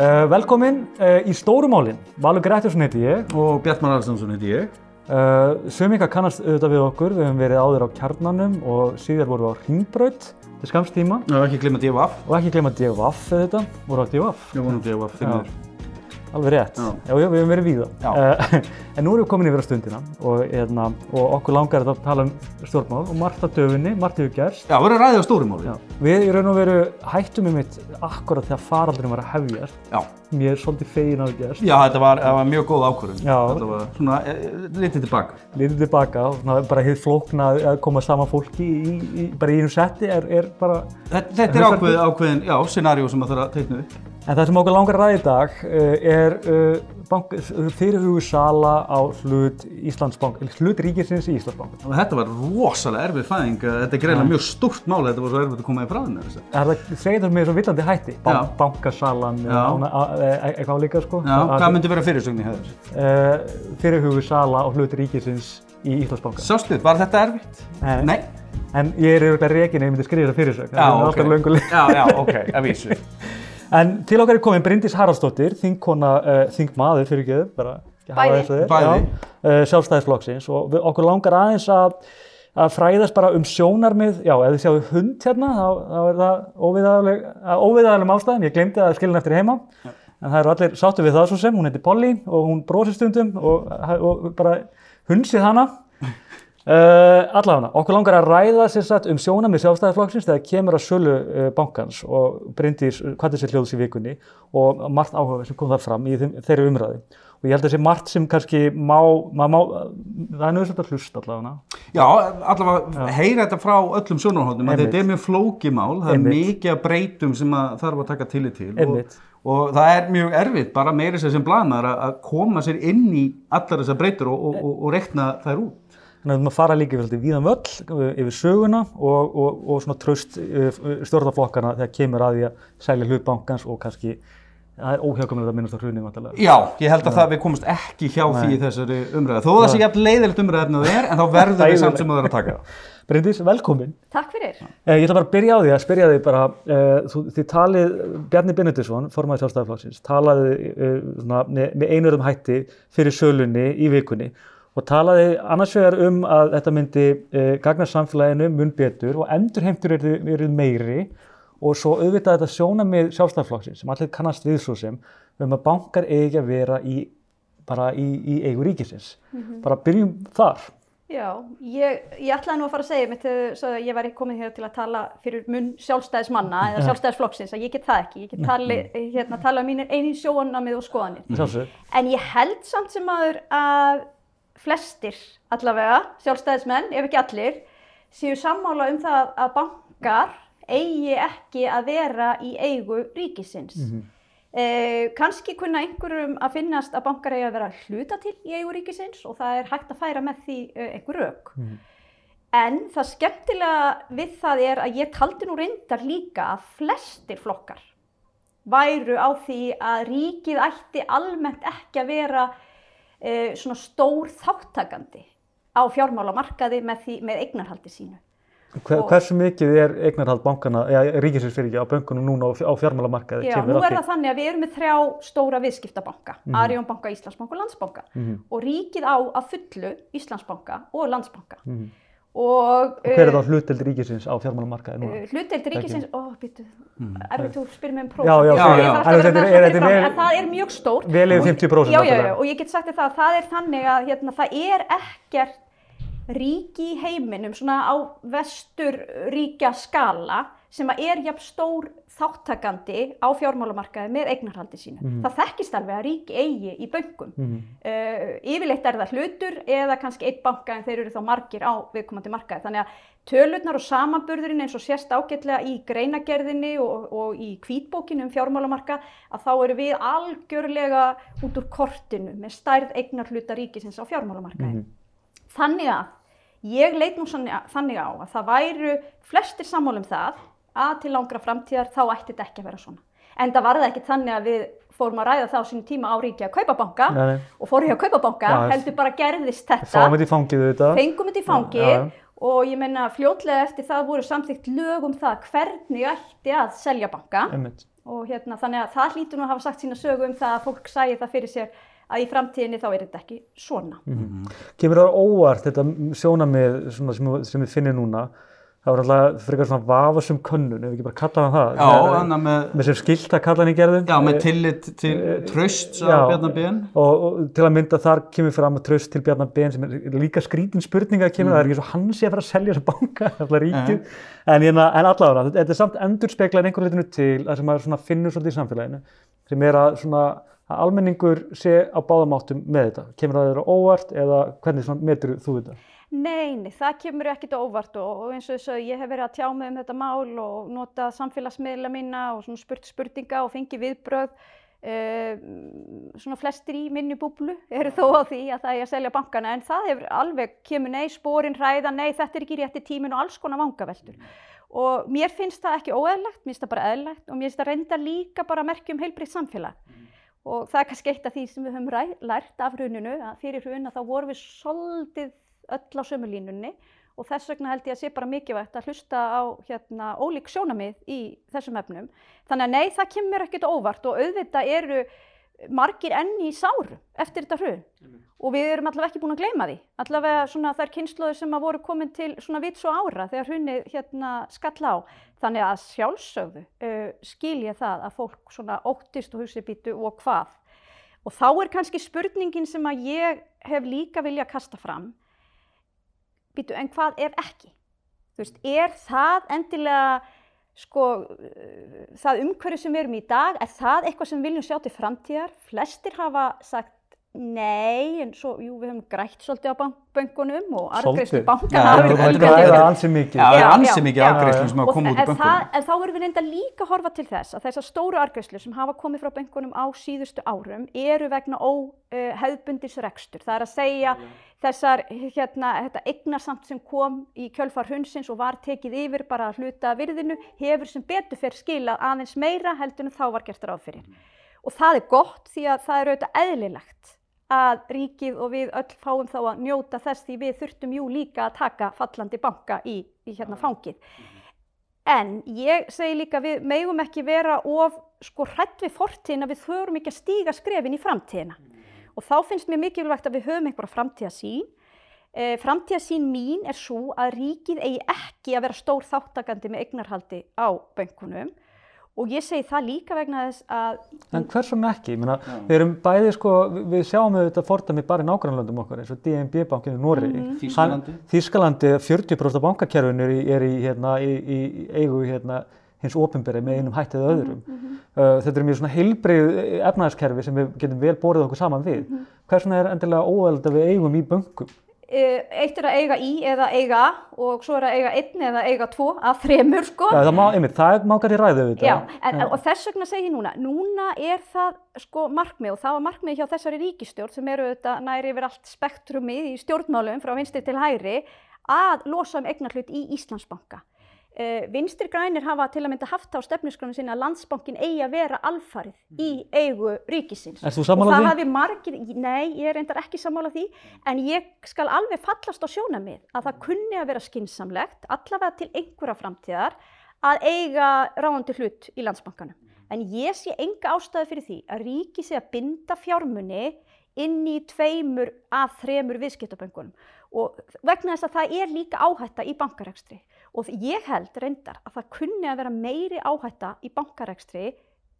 Uh, velkomin uh, í Stórumálinn. Valur Gretjarsson heiti ég. Og Bjartmar Alessonsson heiti ég. Uh, Sumika kannast auðvitað við okkur. Við hefum verið áður á kjarnanum og síðar vorum við á Ringbraut til skamstíma. Og ekki glemma DFF. Og ekki glemma DFF auðvitað. Voru á DFF. Já, vonum DFF, þeim er. Alveg rétt. Já. já, við hefum verið víða. Já. Uh, en nú erum við komin yfir á stundina og, hérna, og okkur langar þetta að tala um stjórnmál og margt að döfunni, margt hefur gerst. Já, verður að ræða á stórumáli. Já. Við í raun og veru hættum um mitt akkurat þegar faraldurinn var að hefjast. Já. Mér er svolítið fegin að það gerst. Já, þetta var, það var mjög góð ákvörðun. Já. Þetta var svona, e, litið tilbaka. Lítið tilbaka og svona bara hefði flókna að koma saman fólki í, í, bara í einu setti er, er bara... Þetta, þetta er ákveð, ákveðin, já, scenarió sem að þarf að teikna upp. En það sem okkur langar að ræða í dag uh, er uh, bank, fyrirhugu sala á hlut Íslandsbank, hlut ríkisins í Íslandsbank. Þetta var rosalega erfið fæðing. Þetta er greinlega mjög stórt mál, þetta var svo erfitt að koma í. Er það segir það með svo villandi hætti? Ban Já. bankasalan, e- e- eitthvað líka sko? Já, Að- hvað myndi vera fyrirsögn í hefur? Uh, fyrirhugu sala á hlut ríkisins í Íslandsbanka. Sástu, var þetta erfitt? Nei. Nei. En ég er auðvitað reygin ef ég myndi skrifa það fyrirsögn. Já, ok. Já, já. En til okkar er komin Bryndís Haraldsdóttir, þingkona, uh, þingmaður fyrir ekki, bara ekki hafa Bæði. þess að þér, Bæði. já, uh, sjálfstæðisflokksins og við, okkur langar aðeins að, að fræðast bara um sjónarmið, já, ef þið sjáu hund hérna, þá, þá er það óviðaðaleg, óviðaðalegum ástæðum, ég glemdi að skilja hann eftir heima, en það eru allir sáttu við það svo sem, hún heitir Polly og hún brosir stundum og, og bara hunsið hana. Uh, allavega, okkur langar að ræða satt um sjónamið sjálfstæðarflokksins þegar kemur að sölu uh, bankans og Bryndís hvað þessi hljóðs í vikunni og margt áhuga sem kom þar fram í þeim, þeirri umræði og ég held að þessi margt sem kannski má, má, má það er nöðsvægt að hlusta allavega Já, allavega heyra þetta frá öllum sjónarhóndum að þetta er mjög flókimál, það er mikið að breytum sem að þarf að taka tillit til og, og það er mjög erfitt, bara meiri sem blanar að koma sér inn í allar þessar breytur og, og, og, reikna þær út. Þannig að við erum að fara líka yfir, svolítið víðan völl yfir söguna og, og, og svona tröst stjórnarflokkana þegar kemur að því að selja hlut bankans og kannski það er óhjákvæmlega að minnast á hrunni vantarlega. Já, ég held að það við komumst ekki hjá því í þessari umræðu. Þó það sé jafn leiðilegt umræðin að það er, en þá verður við samt sem það er að taka það. Bryndís, velkomin. Takk fyrir. Eh, Ég ætla bara að byrja á því að spyrja þig bara, uh, þú, þið talið, Bjarni Benediktsson, formaður sjálfstæðarflokksins, talaði uh, svona, með, með einurðum hætti fyrir sölunni í vikunni og talaði annars vegar um að þetta myndi uh, gagna samfélaginu mun betur og endurheimtur eru, eru meiri og svo auðvitað þetta sjónamið sjálfstæðarflokksins sem allir kannast við svo sem um að bankar eigi að vera í, bara í, í eigu ríkisins. Bara byrjum þar. Já, ég, ég ætlaði nú að fara að segja mitt þegar ég var komin hér til að tala fyrir mun sjálfstæðismanna eða sjálfstæðisflokksins að ég get það ekki. Ég get tali, hérna, tala um mínir einin sjónamið og skoðanir. Sjálfsög. En ég held samt sem aður að flestir allavega, sjálfstæðismenn, ef ekki allir, séu sammála um það að bankar eigi ekki að vera í eigu ríkisins. Eh, kannski kunna einhverjum að finnast að bankar eigi að vera hluta til í eigu ríkisins og það er hægt að færa með því uh, einhver rauk. En það skemmtilega við það er að ég taldi nú reyndar líka að flestir flokkar væru á því að ríkið ætti almennt ekki að vera uh, svona stór þáttakandi á fjármálamarkaði með, því, með eignarhaldi sínu. Hver, hversu mikið er eignarhald bankana, eða ríkisins fyrir ekki á bönkunum núna á, fjármálamarkaði? Já, nú er það þannig að við erum með þrjá stóra viðskiptabanka, mm -hmm. Arjónbanka, Íslandsbanka og Landsbanka og ríkið á að fullu Íslandsbanka og Landsbanka og, Og hver er þá hluteld ríkisins á fjármálamarkaði núna? Uh, hlutdeild ríkisins, ó, býttu, erfitt þú spyrir mig um próf. Já, já, já, já. Það, En þetta er- er- þetta er vel- en það er mjög stór. Vel yfir 50% Já, já, já, og ég get sagt þér það að það er þannig að hérna, það er ekkert ríki í heiminum, svona á vestur ríkja skala sem að er jafn stór þáttakandi á fjármálamarkaði með eignarhaldi sínu. Það þekkist alveg að ríki eigi í böngum. Uh, yfirleitt er það hlutur eða kannski eitt banka en þeir eru þá margir á viðkomandi markaði. Þannig að tölurnar og samanburðurinn eins og sést ágætlega í greinagerðinni og, og í kvítbókinu um fjármálamarka að þá eru við algjörlega út úr kortinu með stærð eignarhluta ríkisins á fjármálamarkaði. Þannig að ég leit nú sannig, þannig á að það væru flestir sammála um það að til langra framtíðar þá ætti þetta ekki að vera svona. En það var það ekki þannig að við fórum að ræða það á sínum tíma á ríki að kaupa banka Nei, nei. og fórum hjá að kaupa banka, Já, heldur bara gerðist þetta Fáum þetta í fangið auðvitað. fengum þetta í fangið Já, já. og ég menna fljótlega eftir það voru samþykkt lög um það hvernig ætti að selja banka Einmitt. og hérna, þannig að það hlýtur nú að hafa sagt sína sögu um það að fólk sæði það fyrir sér að í framtíðinni þá er þetta ekki svona. Kemur það óvart þetta sjónamið sem við finnum núna? Það var alltaf frekar svona vafasum könnun, ef við ekki bara kalla það. Já, Með- með, með sem skilta kallan í gerðum. já, með tillit til trösts Já. af Bjarnar Ben. og, og til að mynda þar kemur fram að tröst til Bjarnar Ben sem er líka skrítin spurning að kemur, það er ekki svo hann sé að fara að selja þessa banka, alltaf ríkið, en, hérna, en allavega, þetta er samt endur speklað einhver litinu til að sem maður svona finnur svolítið í samfélaginu, sem er að svona að almenningur sé á báðum áttum með þetta, kemur það þeirra óvart eða hvernig svona metur þú þetta? Nei, nei, það kemur ekkit á óvart og, eins og þess að ég hef verið að tjá mig um þetta mál og notað samfélagsmiðla mína og spurt spurninga og fengið viðbröð. Uh, svona flestir í minni búblu eru þó á því að það er að selja bankana en það hefur alveg kemur nei, spórin hræða, nei þetta er ekki rétti tímin og alls konar vangaveltur. Og mér finnst það ekki óeðlegt, mér finnst það bara eðlegt og mér finnst það reynda líka bara að merkja um heilbriðt samfélag. Og það er kannski eitt af því sem við höfum lært af hruninu, að fyrir hrun að þá vorum við svolítið öll á sömu línunni og þess vegna held ég að sé bara mikilvægt að hlusta á hérna, ólík sjónamið í þessum efnum. Þannig að nei, það kemur ekkert óvart og auðvitað eru margir enn í sáru eftir þetta hrun og við erum allavega ekki búin að gleyma því. Allavega svona þær kynnslóður sem að voru komin til svona vits og ára þegar hrunið hérna skall á. Þannig að sjálfsögðu uh, skil ég það að fólk svona óttist og hugsi býtu og hvað. Og þá er kannski spurningin sem að ég hef líka vilja kasta fram býtu, en hvað ef ekki? Þú veist, er það endilega, sko, það umhverju sem við erum í dag, er það eitthvað sem við viljum sjá til framtíðar? Flestir hafa sagt nei, en svo, jú, við höfum grætt svolítið á bank bönkunum og arðgreifslu Svolítið? bankana Já, hafa það er ansið mikið. Já, það er Já, ansi já, mikið já. afgreiðslum sem hafa komið út þa- úr en, þá erum við reynda líka að horfa til þess að þessar stóru argreifslur sem hafa komið frá bönkunum á síðustu árum eru vegna óhefðbundis rekstur. Það er að segja þessar, hérna, þetta eignarsamt sem kom í kjölfar hundsins og var tekið yfir bara að hluta virðinu hefur sem betur fyrir skilað aðeins meira heldur en þá var gert ráð fyrir. Og það er gott því að það er auðvitað eðlilegt að ríkið og við öll fáum þá að njóta þess því við þurftum jú líka að taka fallandi banka í, í hérna fangið. En ég segi líka við megum ekki vera of sko hrætt við fortíðina, við þurfum ekki að stíga skrefin í framtíðina. Og þá finnst mér mikilvægt að við höfum einhverja framtíðasín. E, framtíðasín mín er svo að ríkið eigi ekki að vera stór þáttakandi með eignarhaldi á bönkunum. Og ég segi það líka vegna þess að En hvers vegna ekki? Ég Meina, við erum bæði sko, við- við sjáum auðvitað fordæmi bara í nágrannlöndum okkar eins og DNB bankinu í Nóri. Mhm. Þýskalandi. Þískalandi, 40% af bankakerfinu er í, er í, hérna, í, í eigu hérna, hins ofinberi með einum hættið öðrum. Uh, þetta er mjög svona heilbrið efnaðiskerfi sem við getum vel borðið okkur saman við. Hvers vegna er endilega óæðilegt að við eigum í bönkum? E, eitt er að eiga í eða eiga og svo er að eiga einn eða eiga tvo af þremur sko. Já, það má, einmitt, það mákar í ræðu auðvitað. Já, en, og þess vegna segi ég núna, núna er það sko markmið og það var markmið hjá þessari ríkistjórn sem eru auðvitað næri yfir allt spektrumið í stjórnmálum frá vinstri til hægri að losa um eignarhlut í Íslandsbanka. Uh, vinstri grænir hafa til að mynda haft á stefnusgrunum sinna að landsbankin eigi að vera alfarið í eigu ríkisins. Ert þú sammála því? hafi margir, nei, ég er reyndar ekki sammála því, en ég skal alveg fallast á sjónamið að það kunni að vera skinsamlegt, allavega til einhverja framtíðar, að eiga ráðandi hlut í landsbankanum. En ég sé enga ástæðu fyrir því að ríki sé að binda fjármunni inn í tveimur af þremur viðskiptaböngunum og vegna þess að það er líka áhætta í bankarekstri og ég held reyndar að það kunni að vera meiri áhætta í bankarekstri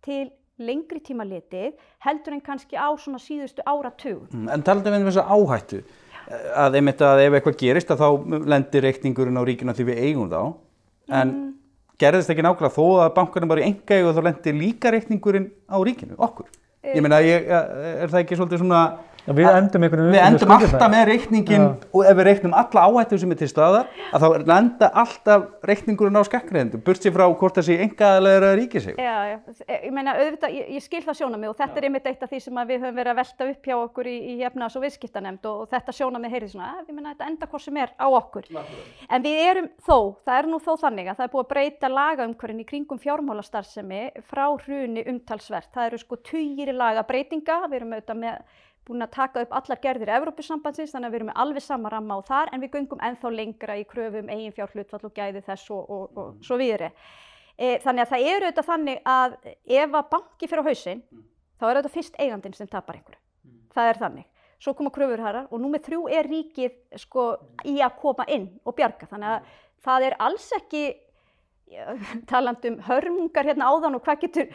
til lengri tíma litið heldur en kannski á svona síðustu áratugum. Mm, En talaðu við um þessa áhættu að einmitt að ef eitthvað gerist að þá lendir reikningurinn á ríkina því við eigum þá en gerðist ekki nákvæmlega þó að bankarnir bara í enga eigu þá lendir líka reikningurinn á ríkinu, okkur. Ég meina, ég, er það ekki svolítið svona Já, við endum Við endum alltaf með reikningin og ef við reiknum alla áhættu sem er til staðar að þá lenda alltaf reikningurinn á skakkriðendu, burt sér frá hvort það sé engaðalega eða ríkisig. Já, já, ég meina auðvitað, ég, ég skil það sjónamið og þetta er einmitt eitt af því sem að við höfum verið að velta upp hjá okkur í, í efnaðs- og viðskiptanemnd og, og þetta sjónamið heyrið svona, "Eh, ég meina þetta enda hvort sem er á okkur. En við erum þó, það er nú þó þannig að það er búið að breyta lagaumhverfin í kringum fjármálastarfsemi frá hruni umtalsvert. Það eru sko búin að taka upp allar gerðir Evrópusambandsins þannig að við erum með alveg sama ramma á þar en við göngum ennþá lengra í kröfum eigin fjárhlutfall og gæði þess og, og, og svo viðri. E, þannig að það eru auðvitað þannig að ef að banki fyrir á hausinn, þá er auðvitað fyrst eigandinn sem tapar einhverju. Það er þannig. Svo koma kröfurharar og númið þrjú er ríkið sko í að koma inn og bjarga. Þannig að það er alls ekki taland um hörmungar hérna áðan og hvað getur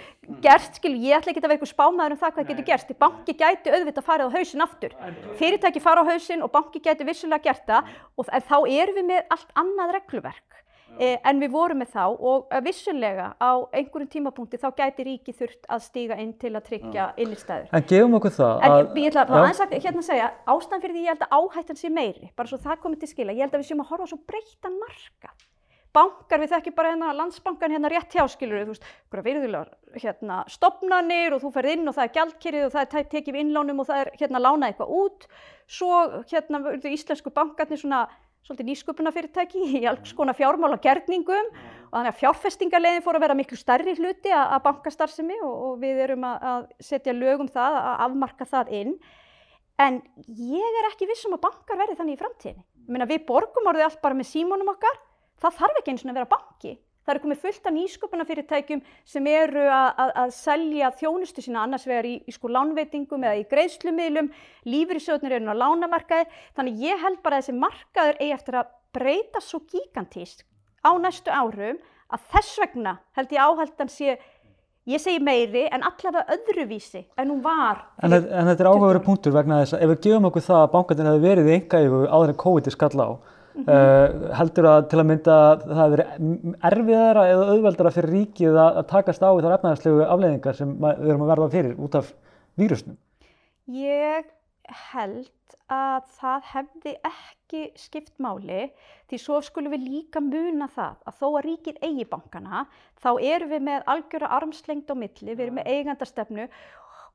gerst, skil, ég ætla ekki að vera eitthvað spámaður um það hvað getur gerst, banki gæti auðvitað farið á hausin aftur, fyrirtæki fara á hausin og banki gæti vissulega gert það og þá erum við með allt annað regluverk eh, en við vorum með þá og vissulega á einhverjum tímapunkti þá gæti ríki þurft að stíga inn til að tryggja innistæður. En gefum okkur það En að, ég ætla að aðeins að hérna segja, ástæðan fyrir því ég held að áhættan sé meiri, bara svo það komið til skila, ég held að við séum að horfa svo breytan markað bankar, við þekkjum bara hérna landsbankan hérna rétt hjá, skilur þú veist, hverja virðulegar hérna stopnarnir og þú ferð inn og það er gjaldkerið og það er tekið við innlánum og það er hérna lánað eitthvað út. Svo hérna verður íslensku bankarnir svona svolítið nýsköpunafyrirtæki í alls konar fjármála gerningum og þannig að fjárfestingarlegin fór að vera miklu stærri hluti að bankastarfsemi og, og við erum að, að setja lögum það, að afmarka það inn. En ég er ekki vissum að bankar verði þannig í framtíðinni. Ég meina við borgum orðið allt bara með símónum okkar það þarf ekki eins og að vera banki. Það eru komið fullt af nýsköpunafyrirtækjum sem eru að, að, að selja þjónustu sína annars vegar í, í sko lánveitingum eða í greiðslumilum, lífyrirsjóðnir eru á lánamarkaði, þannig ég held bara að þessi markaður eigi eftir að breyta svo gigantíst á næstu árum að þess vegna held ég áhaldan sé, ég segi meiri en allavega öðruvísi en hún var. En, en þetta er áhugaveru punktur vegna þess að ef við gefum okkur það að bankarnir hefur verið í enga yfir áður en COVID er skall á, Mm -hmm. uh, heldur að til að mynda það hefur verið erfiðara eða auðveldara fyrir ríkið að, að takast á í þar efnæðarslegu afleiðingar sem við erum að verða fyrir út af vírusnum? Ég held að það hefði ekki skipt máli því svo skulum við líka muna það að þó að ríkið eigi bankana þá erum við með algjöra armslengt á milli, við erum með eigandastefnu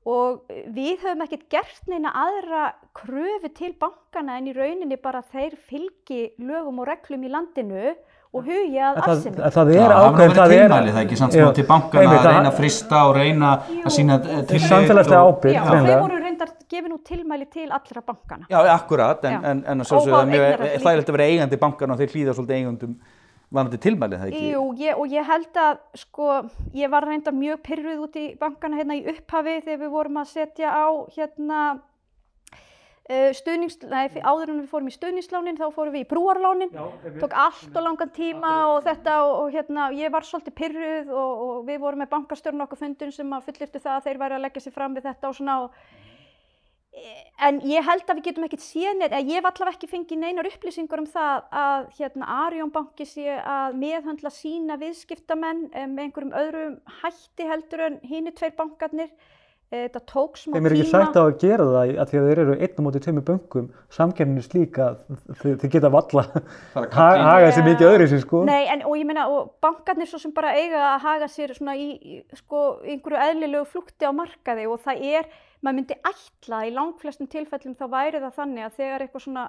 og við höfum ekkert gert neina aðra kröfu til bankana en í rauninni bara þeir fylgi lögum og reglum í landinu og hugja að aðsynni. Það, það er ákveðin, það er tilmæli það ekki samt sem á til bankana að reyna að frista og reyna að sína til samfélagslega ábyrg. Já, og þeir voru reyndar gefið nú tilmæli til allra bankana. Já, akkurat, en, en, en svo er það mjög þægilegt að vera eigandi bankana og þeir hlýða svolítið eigandum Var þetta tilmælið það ekki? Jú, ég, og ég held að, sko, ég var reynda mjög pyrruð út í bankana hérna í upphafi þegar við vorum að setja á, hérna, uh, stuðnings, nei, áður en við fórum í stuðningslánin, þá fórum við í brúarlánin, Já, tók allt og langan tíma og þetta og, og hérna, ég var svolítið pyrruð og, og við vorum með bankastjórn okkur fundun sem að fullirtu það að þeir væri að leggja sér fram við þetta og svona og En ég held að við getum ekkert síðan, eða ég hef allavega ekki fengið neinar upplýsingur um það að hérna Arjónbanki sé að meðhandla sína viðskiptamenn með einhverjum öðrum hætti heldur en hínu tveir bankarnir. Þetta tók smá tíma. Þeim er ekki sætt á að gera það að því að þeir eru einn á móti tveimur böngum, samkenninu slíka, þeir geta valla haga sér mikið öðru sér sko. Nei, en, og ég meina, og bankarnir svo sem bara eiga að haga sér svona í sko einhverju eðlilegu flúkti á markaði og það er maður myndi ætla í langflestum tilfellum þá væri það þannig að þegar eitthvað svona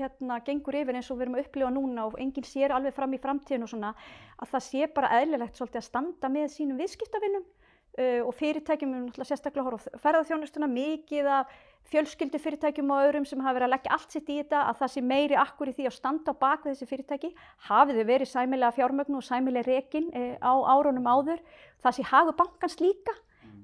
hérna gengur yfir eins og við erum að upplifa núna og enginn sér alveg fram í framtíðin og svona að það sé bara eðlilegt svolítið uh, og fyrirtækjum er náttúrulega sérstaklega horf ferðarþjónustuna mikið af fjölskyldu fyrirtækjum og öðrum sem hafa verið að leggja allt sitt í þetta að það sé meiri akkur í því að standa á bakvið þessi fyrirtæki. Hafið þau verið sæmilega fjármögnu og sæmilega rekin uh, á árunum áður. Það sé hagu bankans líka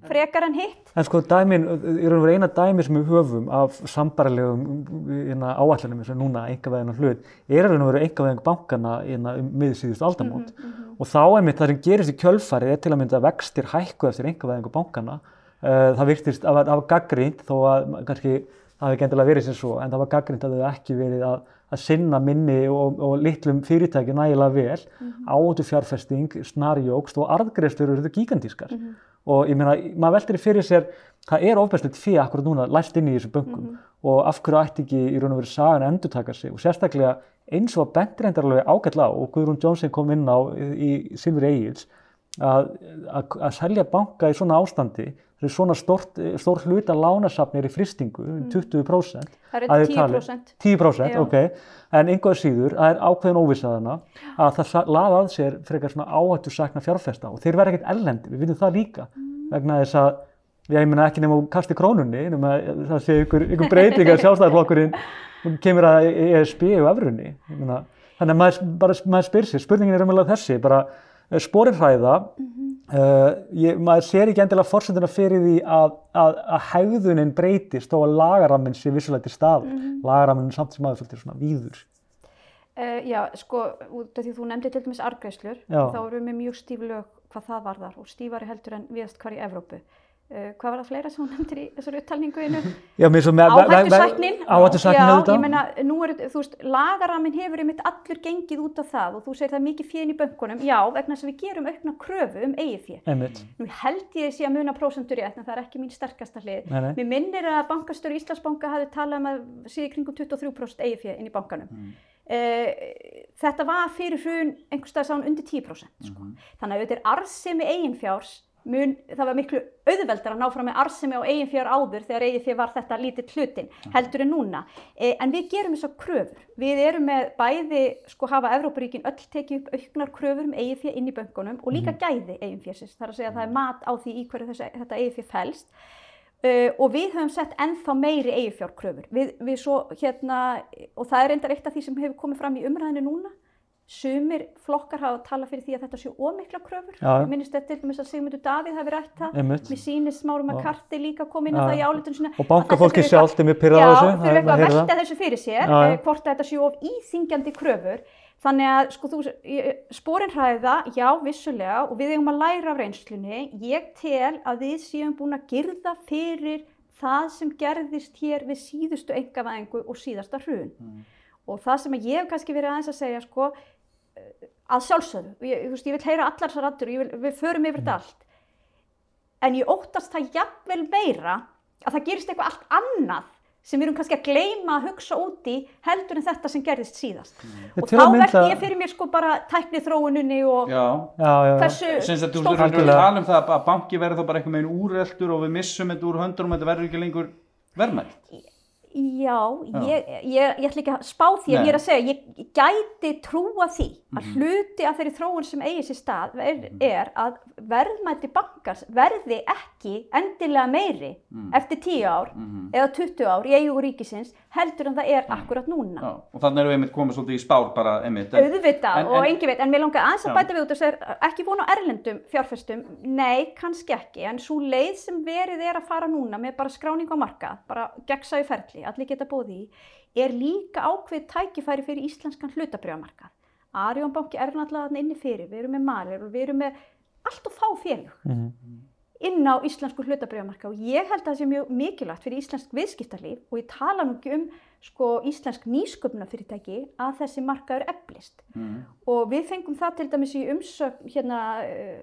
frekar en hitt. En sko dæmin, í raun og veru eina dæmi sem við höfum af sambarlegum hérna, áallanum eins og núna engaveðin og hlut er raun og veru engaveðin bankana hérna, um miðsíðust aldamót mm -hmm. og þá er mitt það sem gerist í kjölfarið er til að mynda vextir hækku eftir engaveðingu bankana. Uh, það virtist að það var gaggrínt þó að kannski það hefði gendilega verið sem svo en það var gaggrínt að þau ekki verið að að sinna minni og, og litlum fyrirtæki nægilega vel, mm -hmm. átu fjárfesting, snarjókst og arðgreifstur eru þetta gigantískar. Mm -hmm og ég meina, maður veldur fyrir sér það er ofbærsleitt fyrir akkurat núna læst inn í þessu böngum mm -hmm. og af hverju ætti ekki í raun og verið sagan að endur taka sig og sérstaklega eins og að alveg ágætla á og Guðrún Jónsson kom inn á í, í Silfur Egil's að, að, að selja banka í svona ástandi það er svona stór hluta lánasafnir í fristingu, mm. 20% það er 10% 10% ok, en einhver síður það er ákveðin óvissaðana að það laða að sér frekar svona áhættu sakna fjárfesta og þeir verða ekkert ellendi, við vitum það líka. Mm. vegna þess að ég meina ekki nefnum að kasti krónunni nema það sé ykkur, ykkur breyting að sjálfstæðarflokkurinn kemur að ESB og öfrunni þannig að maður, bara, maður spyr sér, spurningin er umvel að þessi bara sporin hræða, uh, ég, maður sér ekki endilega forsendina fyrir því að, að, að hegðunin breytist þó að lagaraminn sé vissulega til stað. Mm -hmm. Lagaraminn samt sem aður svolítið svona víður. Uh, já, sko, því þú nefndi til dæmis argræslur, Já. þá erum við mjög stíf lög hvað það varðar og stífari heldur en viðast hvar í Evrópu. Uh, hvað var það fleira sem þú nefndir í þessari upptalningu með... Áhættusæknin, já, ég meina, nú er, þú veist, lagaraminn hefur einmitt allur gengið út af það og þú segir það er mikið fjöðin í bönkunum, já, vegna þess að við gerum aukna kröfu um eigið. Einmitt. Nú held ég sé að muna prósentur rétt, en það er ekki mín sterkasta hlið. Nei, nei. Mér minnir að bankastöru Íslandsbanka hafi talað um að í kringum 23% eigið fjö inn í bankanum. Eh, þetta var fyrir hrun einhvers staðar sáum undir 10% sko. þannig að þetta er arðsemi eiginfjárs mun, það var miklu auðveldar að ná fram með arðsemi á eiginfjár áður þegar eiginfjár var þetta lítið hlutin heldur en núna. Eh, en við gerum þess að kröfur. Við erum með bæði sko hafa Evrópuríkin öll tekið upp auknar kröfur um eiginfjár inn í böngunum og líka gæði eiginfjársins þar að segja að það er mat á því í hverju þessi, þetta eiginfjár fælst Uh, og við höfum sett ennþá meiri eigifjárkröfur við, við svo hérna og það er reyndar eitt af því sem hefur komið fram í umræðinu núna sumir flokkar hafa talað fyrir því að þetta séu ómikla kröfur Já. Ég minnist þetta til dæmis að Sigmundur Davíð hafi rætt það mér sýnist Smárum að Já. karti líka kom inn á Já. það í álitunum sinna Og bankafólki sjálft er mjög pirrað á Já, þessu, þurfi það- eitthvað að velta þessu fyrir sér, Já, já. eh, hvort þetta séu of íþingjandi kröfur. Þannig að sko, þú, sporin hræða, já, vissulega, og við eigum að læra af reynslunni. Ég tel að við séum búin að girða fyrir það sem gerðist hér við síðustu engavæðingu og síðasta hrun. Og það sem ég hef kannski verið aðeins að segja, sko, að sjálfsögðu, ég, þú veist, ég vil heyra allar þessar raddur, ég vil, við förum yfir þetta allt. En ég óttast það jafnvel meira að það gerist eitthvað allt annað sem við erum kannski að gleyma að hugsa út í heldur en þetta sem gerðist síðast. Já, Og þá að mynda- ég fyrir mér sko bara tækni þróuninni og Já, Já, já, Sem sagt, þú erum að tala um það að banki verður þá bara einhvern veginn úreltur og við missum þetta úr höndunum og þetta verður ekki lengur verðmætt. Já, ég, ég, ég ætla ekki að spá því en ég er að segja, ég gæti trúa því að hluti af þeirri þróun sem eigi sér stað er, er að verðmæti bankars verði ekki endilega meiri eftir 10 ár eða 20 ár í eigu ríkisins heldur en það er akkurat núna. Já, og þannig erum við einmitt komið svolítið í spár bara einmitt. en- Auðvitað en- og en- engin veit, en mér langar aðeins að bæta við út og segja ekki vona á erlendum fjárfestum, nei, kannski ekki, en svo leið sem verið er að fara núna með bara skráning á markað, bara gegnsæju ferli, allir geta bóði í, er líka ákveð tækifæri fyrir íslenskan hlutabrjámarkað. Arjón banki er náttúrulega þarna inni fyrir, við erum með malir og við erum með allt og fá félug Mhm. inn á íslensku hlutabriðamarka og ég held að það sé mjög mikilvægt fyrir íslensk viðskiptarlíf og ég tala nú ekki um sko, íslensk nýsköpunarfyrirtæki að þessi markaður eflist Mhm. og við fengum það til dæmis í umsögn hérna uh,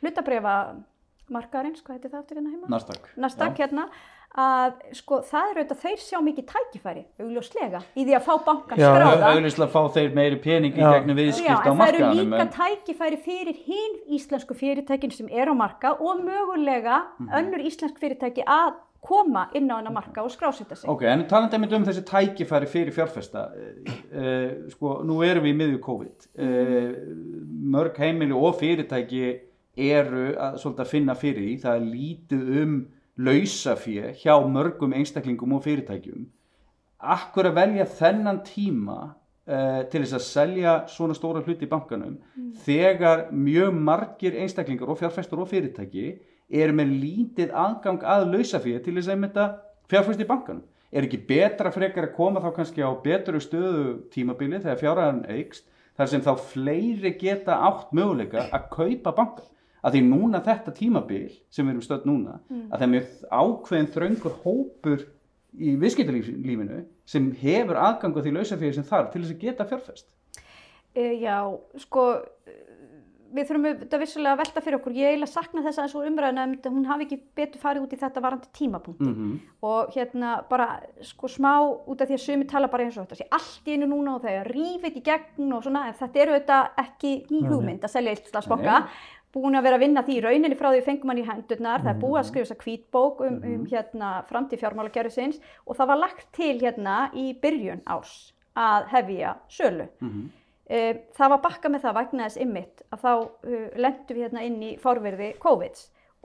hlutabriðamarkaðarins, hvað heitir það aftur hérna heima? Nasdaq. Nasdaq hérna að sko það er auðvitað þeir sjá mikið tækifæri augljóslega í því að fá bankan Já, skráða Auðvitað fá þeir meiri pening í gegnum viðskipt á en það eru markaðanum. líka en- tækifæri fyrir hinn íslensku fyrirtækin sem er á marka og mögulega Mhm. önnur íslensk fyrirtæki að koma inn á hennar marka og skrásetta sig. Ok, en talandi einmitt um þessi tækifæri fyrir fjárfesta, uh, sko, nú erum við í miðju COVID, uh, mörg heimili og fyrirtæki eru að, svolítið að finna fyrir því, það er lítið um lausafé hjá mörgum einstaklingum og fyrirtækjum. Akkur að velja þennan tíma uh, til þess að selja svona stóra hluti í bankanum þegar mjög margir einstaklingar og fjárfestur og fyrirtæki eru með lítið aðgang að lausafé til þess að einmitt fjárfest í bankanum. Er ekki betra frekar að koma þá kannski á betru stöðu tímabili þegar fjárhæðan eikst þar sem þá fleiri geta átt möguleika að kaupa bankan. Að því núna þetta tímabil sem við erum stödd núna, að það er mjög ákveðin þröngur hópur í viðskiptalífinu sem hefur aðgang á því lausafélag sem þarf til þess að geta fjárfest. Uh, já, sko, við þurfum þetta vissulega að velta fyrir okkur. Ég eiginlega sakna þess aðeins úr umræðina um hún hafi ekki betur farið út í þetta varandi tímapunkt. Mm Og hérna bara sko smá út af því að sumi tala bara eins og þetta sé allt í einu núna og það er rífið í gegn og svona, en þetta eru þetta ekki ný hugmynd að selja Íslandsbanka. Nei. Búin að vera að vinna því í rauninni frá því fengum hann í hendurnar, það er búið að skrifa þessa hvítbók um, um hérna framtíð fjármálagerðisins og það var lagt til hérna í byrjun árs að hefja sölu. -hmm. Uh, það var bakka með það vegna þess ymmit að þá uh, lendum við hérna inn í fórverði COVID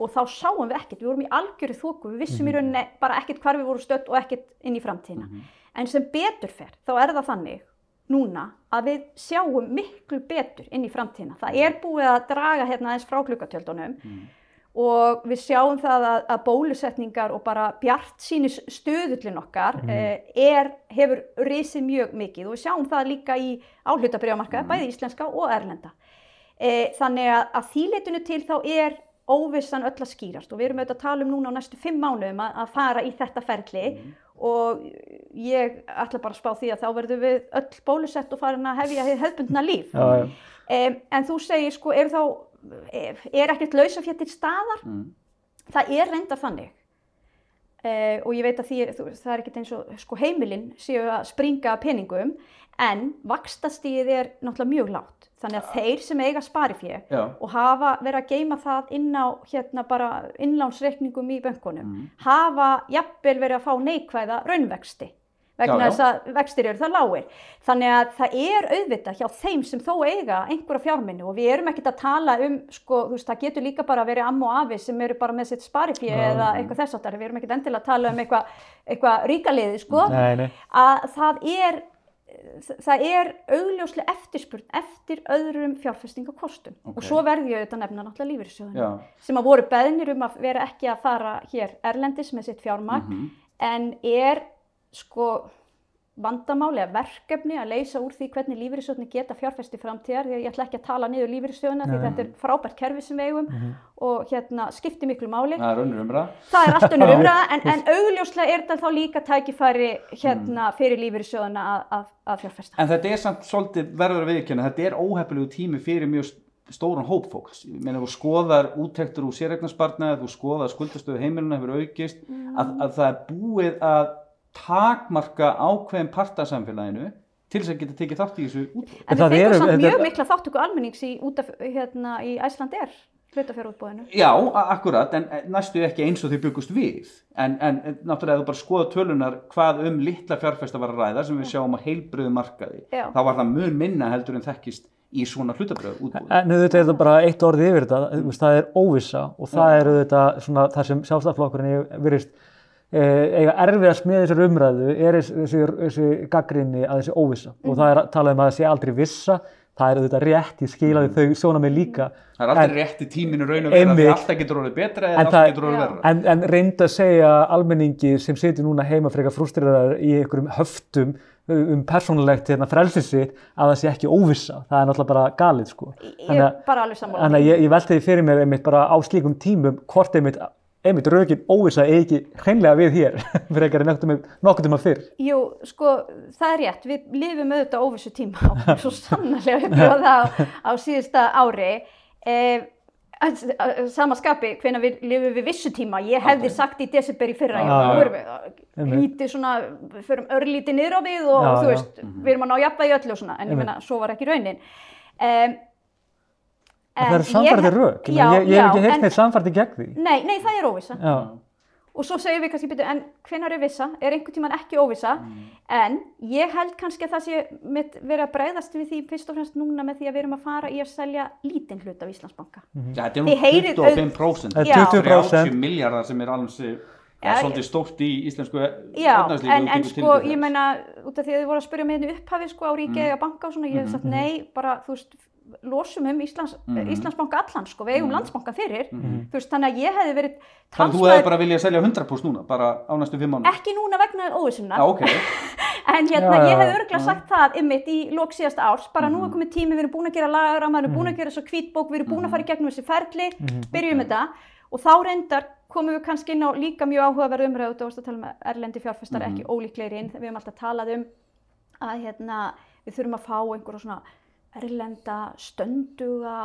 og þá sáum við ekkert, við vorum í algjöru þóku, við vissum í rauninni bara ekkert hvar við vorum stödd og ekkert inn í framtíðina. En sem betur fer, þá er það þannig núna að við sjáum miklu betur inn í framtíðina. Það er búið að draga hérna aðeins frá glukatjöldunum og við sjáum það að, að bólusetningar og bara bjart sínis stöðullin okkar eh, er, hefur risið mjög mikið og við sjáum það líka í áhlutabriðamarkaði, bæði íslenska og erlenda. Eh, þannig að, að þýleitinu til þá er óvissan öll að skýrast og við erum auðvitað að tala um núna á næstu fimm mánuðum að, að fara í þetta ferli og ég ætla bara að spá því að þá verðum við öll bólusett og farin að hefja hefðbundna líf. Já, já. Um, en þú segir sko, er þá, er, er ekkert lausafjall til staðar? Mm. Það er reyndar þannig. Uh, og ég veit að því, þú, það er ekkert eins og sko, heimilinn séu að springa peningum, en vakstastíð er náttúrulega mjög lágt. Þannig að þeir sem eiga sparifé Já. og hafa verið að geima það inn á hérna bara innlánsreikningum í bönkunum, Mm. hafa jafnvel verið að fá neikvæða raunvexti vegna þess að vextir eru það lágir. Þannig að það er auðvitað hjá þeim sem þó eiga einhverja fjárminni og við erum ekkert að tala um, sko, þú veist, það getur líka bara verið amma og afi sem eru bara með sitt sparifé eða eitthvað þess áttar, við erum ekkert endilega að tala um eitthvað, eitthvað ríkaliði, sko, Nei, nei. að það er, það er augljóslega eftirspurn eftir öðrum fjárfestingakostum Ok. og svo verði ég auðvitað að nefna náttúrulega lífyrirsjóðinu Já. sem að voru beðnir um að vera ekki að fara hér erlendis með sitt fjármagn Mhm. en er sko vandamáli eða verkefni að leysa úr því hvernig lífyrirsjóðni geta fjárfesti framtíðar því að ég ætla ekki að tala niður lífyrirsjóðina því þetta er frábært kerfi sem við eigum og hérna skiptir miklu máli. Það er önnur umræða. það er allt önnur umræða en, en augljóslega er þetta þá líka tækifæri hérna fyrir lífyrirsjóðina að, að, að fjárfesta. En þetta er samt svolítið verður að viðkjöna, þetta er óhefnilegu tími fyrir mjög stóran hóp fólks. Ég meina, þú skoðar úttektur úr sérregnarspartnaði, þú skoðar skuldastöðu heimiluna hefur aukist, að, að það er búið að takmarka ákveðin partasamfélaginu til þess að geta tekið þátt í þessu útbúið. en það við fengum eru- samt þetta- mjög mikla þáttöku almennings í, út af, hérna, í Æsland er hlutafjárútbóðinu Já, akkurat, en næstu ekki eins og þau byggust við. En, en náttúrulega ef þú bara skoða tölunar hvað um litla fjárfesta var að ræða sem við sjáum á heilbröðu markaði, Já. þá var það mun minna heldur en þekkist í svona hlutabröðu útbúið. En auðvitað er þetta bara eitt orði yfir þetta, það er óvissa og það er auðvitað svona það sem sjálfstæðflokkurinn virðist eh, eiga erfiðast með þessar umræðu er þessi, þessi, gaggrinni að þessi óvissa og það er að tala um að það sé aldrei vissa, það er auðvitað rétt, ég skilaði þau svona með líka Það er aldrei en, rétti tíminu raun og vera því alltaf getur orðið betra eða alltaf getur orðið Já. verra. en, en reynd að segja almenningi sem situr núna heima frekar frústrirðar í einhverjum höftum um persónulegt hérna, frelsið sitt að það sé ekki óvissa, það er náttúrulega bara galið sko. ég er bara alveg sammála ég, ég velti því fyrir mér einmitt bara á slíkum tímum hvort einmitt, einmitt rökin óvissa eigi ekki hreinlega við hér fyrir ekki nokkuð nokkuð tíma fyrr. Jú, sko, það er rétt, við lifum auðvitað óvissu tíma og svo sannarlega upplifa það á, á síðasta ári. Eh, að- að- sama skapi, hvenær við lifum við vissu tíma, ég hefði sagt í desember í fyrra, Já, já, við lítið svona, við förum örlítið niður á við og Já, þú já. veist, við erum að ná jafnvægi í öllu og svona, en ég meina, svo var ekki raunin. Um, En það eru samfærdi rök, ég, ég, ég hef ekki heilt neitt samfærdi gegn því. Nei, nei, það er óvissa. Já, Og svo segjum við kannski betur, en hvenær er vissa? Er einhvern tíman ekki óvissa? En ég held kannski að það sé mitt verið að bregðast við því fyrst og fremst núna með því að við erum að fara í að selja lítinn hlut af Íslandsbanka. Já, þetta er Þið nú heyrið 25% Það er Já. 20%. 30 miljardar sem er alveg ja, Já, svolítið stórt í íslensku Já, efnahagslífi en, en sko, ég meina, út af því að þið voru að spyrja mig hérna í upphafi sko á ríki eða banka og svona, ég hef sagt nei, bara, þú veist, losum um Íslands, Íslandsbanka allan sko, við eigum landsbanka fyrir, þú veist, þannig að ég hefði verið Þannig að þú hefði talsmaður, bara viljað selja 100% núna, bara á næstu 5 mánu ekki núna vegna óvissunar, Já, ok, En hérna, já, ég hef já. örgulega sagt það ymmit í lók síðasta árs, bara nú er komið tími, við erum búin að gera lagarama, við erum búin að gera svo hvítbók, við erum búin að fara í gegnum þessi ferli, byrjum þetta. Og þá reyndar komum við kannski inn á líka mjög áhugaverð umræðu, þú varst að tala um að erlendi fjárfestar ekki ólíklegri inn, við höfum alltaf talað um að hérna, við þurfum að fá einhverja svona erlenda stönduga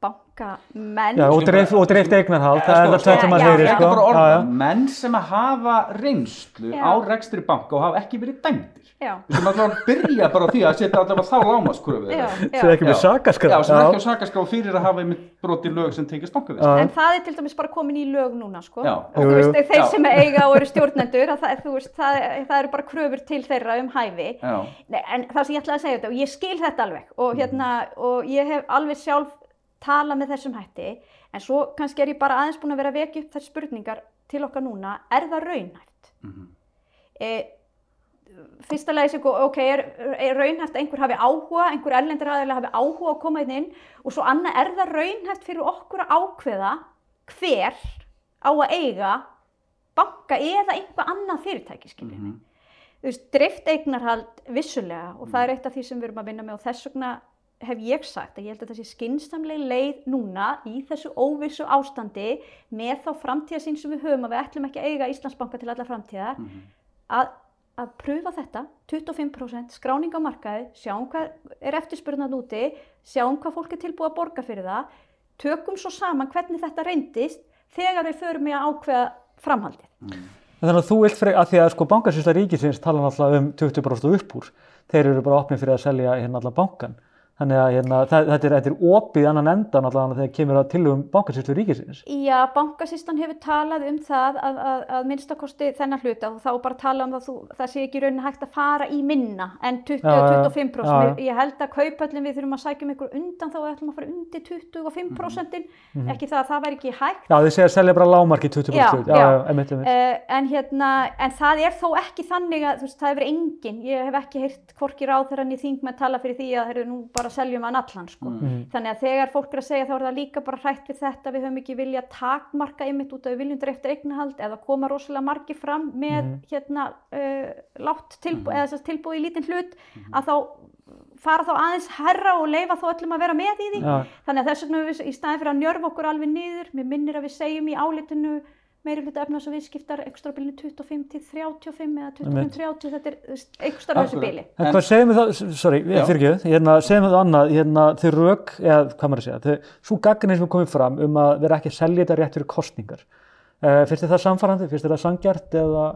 bankamenn. já og dreift og dreift eignarhald, það er sko, það tvennt sem maður já, heyri Þetta sko. bara Já, orða, já. menn sem að hafa reynslu Já. á rekstri banka og hafa ekki verið dæmdir sem að byrja bara því að setja allavega þá lámaskröfu Sem ekki með. Já, sem ekki á sakaskrá fyrir að hafa einmitt broti lög sem tengist Já. En það er til dæmis bara komin í lög núna, sko. Veist, þeir Já. sem eiga og eru stjórnendur, að það, þú veist, það, það eru bara kröfur til þeirra um hæfi. Já, Nei, en það sem ég ætlaði að segja þetta, og ég skil þetta alveg, og hérna, og ég hef alveg sjálf talað með þessum hætti, en svo kannski er ég bara aðeins búin að vera að vekja upp þessar spurningar til okkar núna, er það raunhæft? Mhm. e, fyrsta sem, ok, er, er raunhæft að einhver hafi áhuga, einhver erlendir aðeins hafi áhuga að koma inn inn og svo annað er það raunhæft fyrir okkur að ákveða hver á að eiga banka eða einhver annað fyrirtæki, skiljið mig. Þú veist, drift eignarhald vissulega og það er eitt af því sem við erum að vinna með og þess vegna hef ég sagt að ég held að það sé skynstamleg leið núna í þessu óvissu ástandi með þá framtíðasín sem við höfum að við ætlum ekki að eiga Íslandsbanka til alla framtíðar að, að pröfa þetta 25% skráning á markaði sjáum hvað er eftirspurnan úti sjáum hvað fólk er tilbúið að borga fyrir það tökum svo saman hvernig þetta reyndist þegar við förum í að ákveða framhaldið. Þannig að þú vilt fyrir, að því að sko bankasýsla ríkisins tala náttúrulega um 20% upp úr, þeir eru bara opnið fyrir að selja hérna allan bankan. Þannig að hérna, þetta, er, opið annan endan allavega þegar kemur að tilugum bankasýslu ríkisins. Já, bankasýslan hefur talað um það að, að, að minnstakosti þennan hluta og þá bara tala um það þú, það sé ekki raunin hægt að fara í minna en 20-25%. Já, já, já. Ég held að kaupöllin við þurfum að sækja um ykkur undan þá ætlum að fara undir 25%, Mhm. ekki það að það væri ekki hægt. Já, þið segja að selja bara lámarki 20%. Já, já, já. einmitt, einmitt. Uh, en, hérna, en það er þó ekki þannig að veist, það hefur engin, ég hef ekki heyrt bara seljum hann allan sko. Mhm. þannig að þegar fólk er að segja þá er það líka bara hrætt við þetta, við höfum ekki vilja takmarka ymmit út að við viljum dreifta eignahald eða koma rosalega margi fram með Mhm. hérna uh, látt þess að tilbúið í lítinn hlut að þá fara þá aðeins herra og leifa þá öllum að vera með í því Já. þannig að þess vegna við, í staðin fyrir að njörfa okkur alveg niður, mér minnir að við segjum í álitinu meiri hluta efnaðs og viðskiptar ekstra bilinu 25 til 35 eða 25 til 30, þetta er ekstra þessu bili. En En- hvað segjum við það, sorry, fyrir ekki, hérna, segjum við það annað, hérna, þau rauk, eða hvað maður að segja, þau, svo gagginni sem er komið fram um að vera ekki að selja þetta rétt fyrir kostningar. Uh, finnst þið það samfarrandi, finnst þið það sangjart eða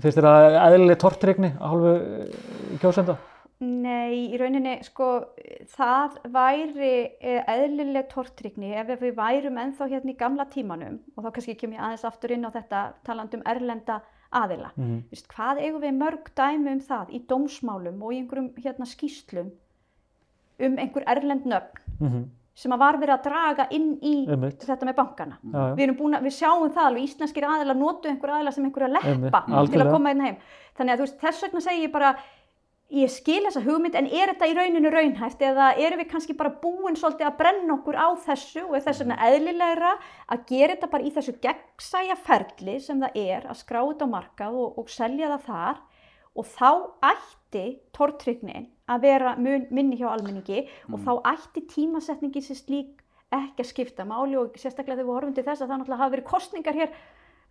finnst þið það eðlileg tortrygni á hálfu uh, kjósenda? Nei, í rauninni, sko, það væri eh, eðlileg tortrykni ef við værum ennþá hérna í gamla tímanum og þá kannski kem ég aðeins aftur inn á þetta talandi um erlenda aðila. Mhm. Vist, hvað eigum við mörg dæmi um það í dómsmálum og í einhverjum hérna skýslum um einhver erlend nöfn Mm sem að var verið að draga inn í Einmitt. þetta með bankana. Já, já. Við, að, við sjáum það alveg, íslenskir aðila notu einhver aðila sem einhverja leppa Einmitt, til algjörlega. að koma inn heim. Þannig að þú veist, þess vegna segi ég bara, ég skil þessa hugmynd en er þetta í rauninu raunhæft eða erum við kannski bara búin svolítið að brenna okkur á þessu og er þess vegna eðlilegra að gera þetta bara í þessu gegnsæja ferli sem það er að skrá þetta á markað og, og selja það þar? Og þá ætti tortryknin að vera mun, minni hjá almenningi og þá ætti tímasetningi sem slík ekki að skipta máli og sérstaklega þegar við horfum til þess að það náttúrulega hafa verið kostningar hér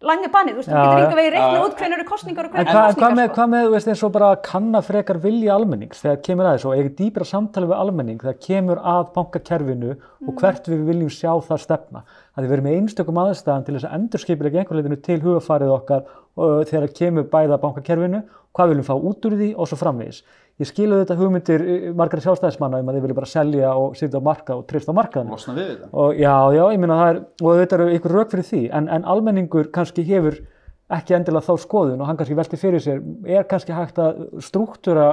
langi bannið, þú veist, þú getur enga veginn reikna út hvernig eru kostningar og En hvernig eru hvað með, kostningar sko. hvað með, þú veist, eins og bara kanna frekar vilja almennings þegar kemur að þessu og eiga dýbra samtali við almenning þegar kemur að bankakerfinu Mm. og hvert við viljum sjá það stefna. Það er verið með einstökum aðstæðan til þess að endurskipilega einhverleitinu til hugafarið okkar og þegar kemur bæða bankakerfinu, hvað viljum fá út úr því og svo framvegis. Ég skilu þetta hugmyndir eh, margar sjálfstæðismanna um að þeir vilja bara selja og sitja á markað og treysta á markaðinu. Losna við þetta. Og já, já, ég meina það er, og þetta eru ykkur rauk fyrir því, en, en almenningur kannski hefur ekki endilega þá skoðun og hann kannski velti fyrir sér, er kannski hægt að struktúra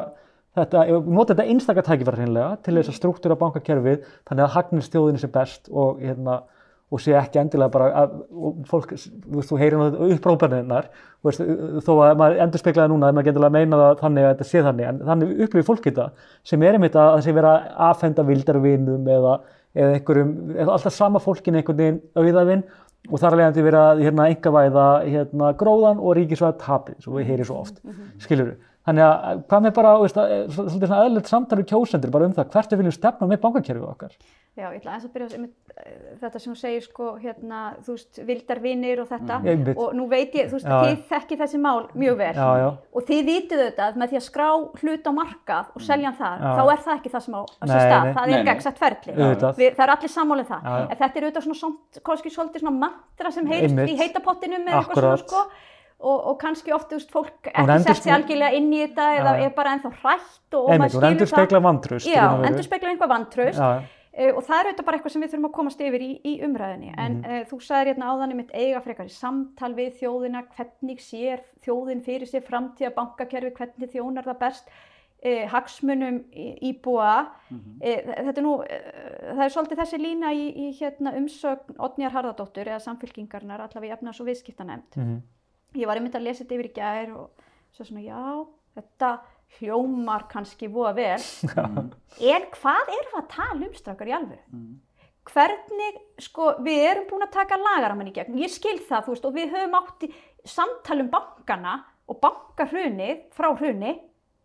þetta, nota þetta einstakar tækifæri hreinlega til þess að struktúra bankakerfið þannig að hagnist þjóðinni sé best og, hérna, og sé ekki endilega bara að fólk, veist, þú heyrir nú upprópaninnar, þó að maður endur speklaði núna að maður getur að meina það þannig að þetta sé þannig, en þannig upplifir fólk þetta sem er einmitt að það sé vera að afhenda vildarvinum eða, eða einhverjum, eða alltaf sama fólkin einhvern veginn auðavinn og þar alveg að vera hérna engavæða hérna gróðan og ríkisvæða tapið, svo við heyri svo oft, skilur Þannig að hvað með bara, veist, að, svolítið svona eðlilegt samtali kjósendur bara um það, hvert við viljum stefna með bankakerfið okkar. Já, ég ætla aðeins að byrja eh, þetta sem þú segir sko, hérna, þú veist, vildarvinir og þetta Mm. Og nú veit ég, þú veist, Já, þið þekki þessi mál mjög vel Já, já. og þið vitið auðvitað að með því að skrá hlut á markað og selja hann þar, Já. þá er það ekki það sem á sér stað, nei. það Nei, er gegnsætt ferli. Við, það er allir sammálið það, Já, já. en þetta er auðvitað svona, svona kannski svolítið svona mantra sem Einmitt. í heitapottinum eða eitthvað svona sko og, og kannski oft, þú veist, fólk ekki sett endurspegla- algjörlega inn í þetta eða já. er bara ennþá hrætt og, og maður skilur endur spekla vantraust. Já, endur spekla einhvað vantraust uh, og það er auðvitað bara eitthvað sem við þurfum að komast yfir í, í umræðinni. En Mhm. uh, þú sagðir hérna áðan um eitt eiga frekar í samtal við þjóðina, hvernig sér þjóðin fyrir sér framtíða bankakerfi, hvernig þjónar það best uh, hagsmunum íbúa. Mhm. Uh, þetta er nú, uh, það er svolítið þessi lína í, í hérna, umsögn Odnjar Harðardóttur eða samfélkingarnar allavega í efnaðs og viðskiptanemnd Mhm. ég var einmitt að lesa þetta yfir í gær og svo svona já, þetta hljómar kannski voða vel, en hvað erum við að tala um strákar í alvöru? Hvernig, sko, við erum búin að taka lagaramann í gegn, ég skil það, þú veist, og við höfum átt í samtali um bankana og bankahrunið frá hruni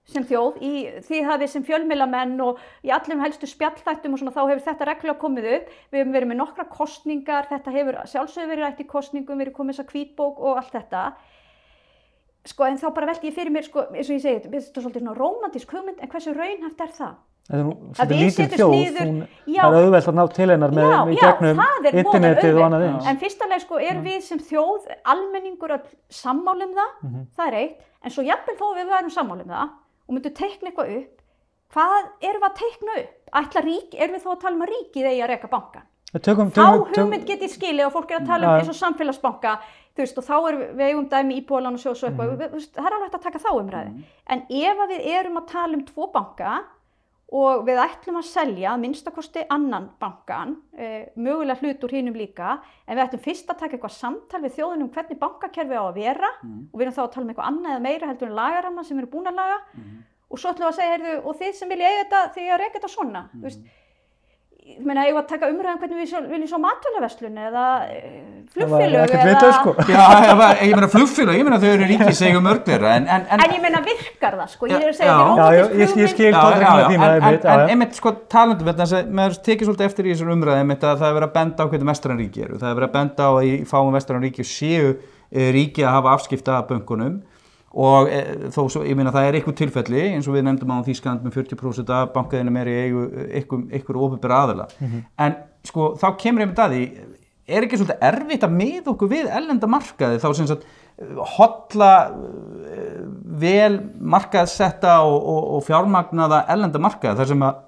sem þjóð, í, því hafið sem fjölmilamenn og í allum helstu spjallþættum og svona þá hefur þetta reglulega komið upp, við hefum verið með nokkra kostningar, þetta hefur sjálfsögur verið rætt í kostningum, verið komið þess að kvítbók og allt þetta. Sko en þá bara veldi ég fyrir mér, sko, eins og ég segi, þetta er svolítið svona romantísk hugmynd, en hversu raunhaft er það? Þetta er Að svolítið setjumst þjóð, hún það er auðvelt að ná til hennar með, Já, já, gegnum það er internetið og annað eins. En fyrsta leið sko er við sem þjóð, almenningur öll sammálum það, Mhm. það er eitt, en svo jafnvel þó að við værum sammálum það og myndum teikna eitthvað upp, hvað erum við að teikna upp? Ætla rík, erum við þó að tala um að ríkið eigi að reka bankan? Tökum, Þá tökum, tökum, hugmynd get ég skilið og fólk er að tala um eins og samfélagsbanka, þú veist, og þá er við eigum dæmi íbúðalan og sjóðs og eitthvað, Mhm. veist, það er alveg hægt að taka þá umræði. En ef við erum að tala um tvo banka og við ætlum að selja minnstakosti annan bankan, e, mögulega hlut úr hinnum líka, en við ætlum fyrst að taka eitthvað samtal við þjóðunum um hvernig bankakerfi á að vera og við erum þá að tala um eitthvað annað eða meira heldur en lagaramma sem erum búin að laga og svo ætlum við að segja, heyrðu, og þið sem vilja eiga þetta, þið ég meina, ég var að taka umræðum hvernig við svo- viljum svo matvælaverslun eða e, það var flugfélög ekkert eða... vitað sko. Já, ég, meina flugfélag, ég meina þau eru ríkið segjum mörg þeirra en, en, en, En ég meina, virkar það, sko, ég er að segja, Já. þetta Já, er já, ég, ég skil tóttir já, já, tíma en, einmitt, en, einmitt sko talandum vegna þess að maður tekið svolítið eftir í þessar umræði einmitt að það er verið að benda á hvernig vestranríki eru. Það er verið að benda á að í fáum vestranríki séu e, ríki að hafa afskipta af bönkunum og e, þó svo, ég meina það er eitthvað tilfelli eins og við nefndum á Þýskaland með 40% af bankaðinum er í ykkur, ykkur ofubera aðila. En sko þá kemur einmitt að því er ekki svolítið erfitt að miða okkur við ellenda markaði þá sem sagt hotla eh, vel markaðsetta og, og, og fjármagnaða ellenda markaði þar sem að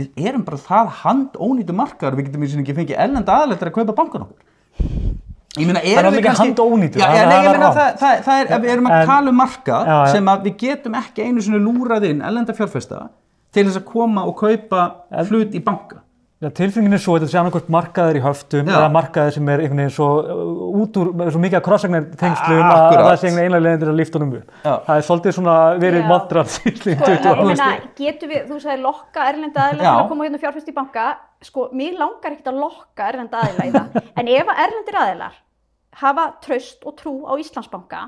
við erum bara það handónýtu markaðar við getum í sinni ekki fengið ellenda aðlættir að kaupa bankan okkur Ég meina, er erum við kannski... handónýtur, Já, já, nei, ég meina, það, það, það er, við erum að En- tala um markað Já, sem að við getum ekki einu sinni lúrað inn ellenda fjárfesta til þess að koma og kaupa hlut í banka. Já, tilfinningin er svo að þetta sé annarkvort markaður í höftum Já. eða markaður sem er einhvern veginn svo uh, út úr, svo mikið að krossagnir tengslum Ah, að það sé einhvern einlega leiðindir að lifta honum upp. Já. Það er svolítið svona verið mantran síðan Sko, 20 ég meina, getur við, þú sagði lokka erlenda aðila Já. til að koma hérna og fjárfest í banka, sko, mér langar ekkert að lokka erlenda aðila í það, en ef að erlendir aðilar hafa traust og trú á Íslandsbanka,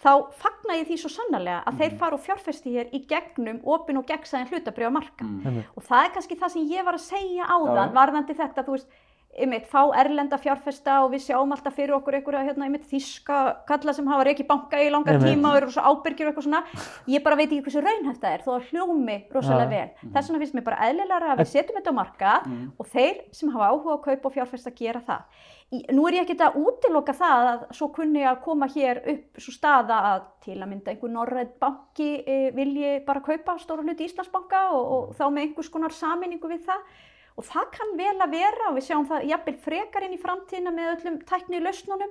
þá fagna ég því svo sannarlega að þeir fara og fjárfesti hér í gegnum opin og gegnsæðin hlutabriða marka. Einmitt. Og það er kannski það sem ég var að segja áðan, Já. varðandi þetta, þú veist, einmitt, fá erlenda fjárfesta og við sjáum alltaf fyrir okkur einhverja hérna, einmitt, þíska kalla sem hafa reikið banka í langar Einmitt. tíma og eru svo ábyrgjur og eitthvað svona. Ég bara veit ekki hversu raunhæft það er, þó að hljómi rosalega Já. vel. Þess vegna finnst mér bara eðlilega að við setjum þetta á marka og þeir sem hafa áhuga að kaupa og fjárfesta gera það. Í, nú er ég ekkert að útiloka það að svo kunni að koma hér upp svo staða að til að mynda einhver norræð banki e, vilji bara kaupa stóra hluti Íslandsbanka og, og þá með einhvers konar saminningu við það og það kann vel að vera og við sjáum það jafnvel frekar inn í framtíðina með öllum tækni lausnunum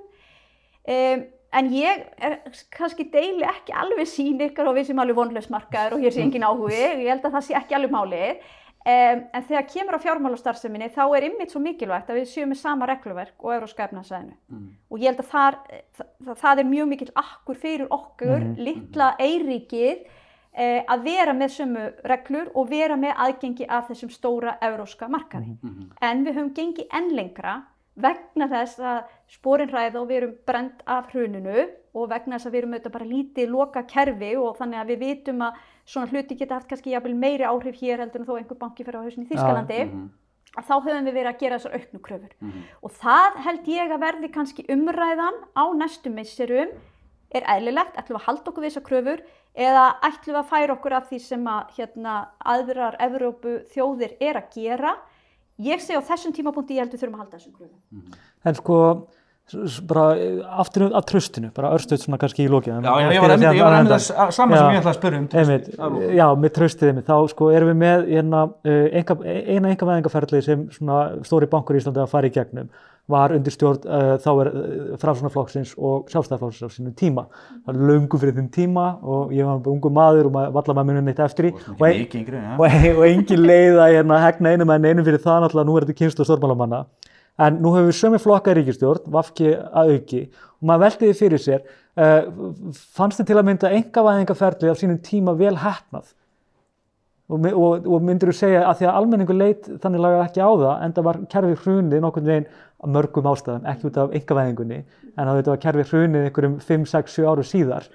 um, en ég er kannski deili ekki alveg sín ykkar og við sem alveg vonlausmarkaður og hér sé engin áhugi ég held að það sé ekki alveg málið Um, en þegar kemur á fjármálastarfseminni þá er ymmit svo mikilvægt að við séum með sama regluverk og Európska efnaðsæðinu Mm. og ég held að þar, það, það er mjög mikil akkur fyrir okkur, Mhm. litla eiríkið eh, að vera með sömu reglur og vera með aðgengi af þessum stóra európska markaði. En við höfum gengið enn lengra vegna þess að sporin hræða og við erum brend af hruninu og vegna þess að við erum auðvitað bara lítið loka kerfi og þannig að við vitum að svona hluti geta haft kannski jafnvel meiri áhrif hér heldur en þó einhver banki fyrir á hausin í Þýskalandi að þá höfum við verið að gera þessar auknu kröfur. Og það held ég að verði kannski umræðan á næstu misserum. Er eðlilegt, ætlum að halda okkur við þessar kröfur eða ætlum við að færa okkur af því sem að hérna, aðrar Evrópu þjóðir er að gera. Ég segi á þessum tímapunkti ég held við þurfum að halda þessum kröfum. En sko, bara eh, aftur að tröstinu, bara örstuð svona kannski í lókið. Já, já, ég var einmitt, ég var einmitt að sama sem ég ætlaði að spyrja um. Einmitt, já, með tröstið einmitt, þá sko erum við með hérna, uh, enga, eina engavæðingaferli sem svona stóri bankur í Íslandi að fara í gegnum var undir stjórn uh, þá er uh, framsvonarflokksins og sjálfstæðarflokksins á sínum tíma. Það er löngu fyrir þeim tíma og ég var bara ungu maður og maður valla maður munið neitt eftir í og, ein, yngri, já. og, ein, og engin leið að hérna, hegna einum en einum fyrir það náttúrulega nú er þetta kynslu stórmálamanna En nú hefur við sömu flokka ríkistjórn, Vafki að auki, og maður veldi því fyrir sér, uh, fannst þið til að mynda engavæðingaferli á sínum tíma vel hefnað? Og, og, og myndir þú segja að því að almenningu leit þannig lagað ekki á það, en það var kerfið hrunið nokkurn veginn mörgum ástæðum, ekki út af engavæðingunni, en að þetta var kerfið hrunið einhverjum 5, 6, 7 áru síðar.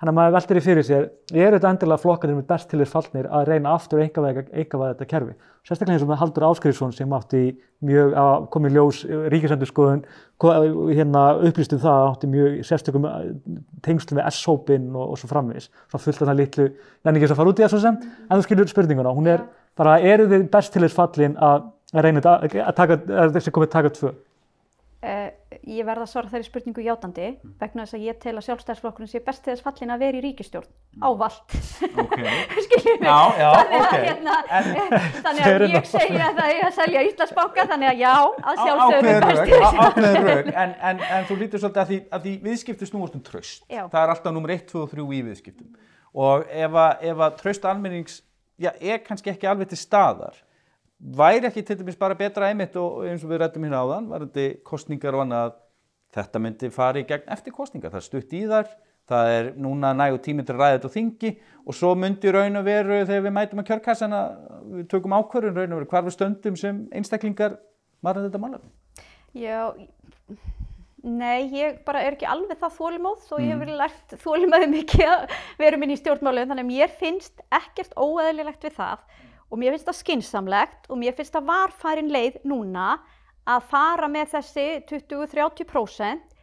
Þannig að maður veldir því fyrir sér, er þetta endilega flokkarnir með best til þess fallnir að reyna aftur að einkavæða þetta kerfi? Sérstaklega eins og með Haldur Áskriðsson sem átti mjög að koma í ljós ríkisendurskoðun, hérna upplýst um það að átti mjög sérstökum eh, tengsl við S-hópin og, og svo framvegis. Svo fullt af það litlu, en ekki þess að fara út í svo sem, en þú skilur spurninguna, hún er bara, eru þið best til þess fallin að reyna að taka, að þessi komið taka tvö? Uh, ég verða að svara þeirri spurningu játandi vegna þess að ég tel að sjálfstæðsflokkurinn sé best til þess fallin að vera í ríkistjórn ávalt Ok. skiljið mig? Já, já, þannig, að, hérna, þannig að ég segi að það er að selja Íslandsbanka þannig að já, að sjálfsögum ákveðin best til þess. ákveðin rök. En, en, en þú lítur svolítið að því, að því viðskipti snúast um tröst Já. það er alltaf nummer 1, 2 og 3 í viðskiptum. Og ef að, ef að tröst almennings já, er kannski ekki alveg til staðar væri ekki til dæmis bara betra einmitt og eins og við rættum hérna áðan varandi kostningar og annað þetta myndi fara í gegn eftir kostningar það stutt í þar það er núna nægu tími til að ræða þetta og þingi og svo myndi raun og veru þegar við mætum að kjörkassana við tökum ákvörðun raun og veru hvar við stöndum sem einstaklingar varðan þetta málefni. Já, nei, ég bara er ekki alveg það þólimóð og ég hef verið lært þólimaði mikið að vera minn í stjórnmálum þannig að mér finnst ekkert óeðlilegt við það og mér finnst það skinsamlegt og mér finnst það varfærin leið núna að fara með þessi 20-30%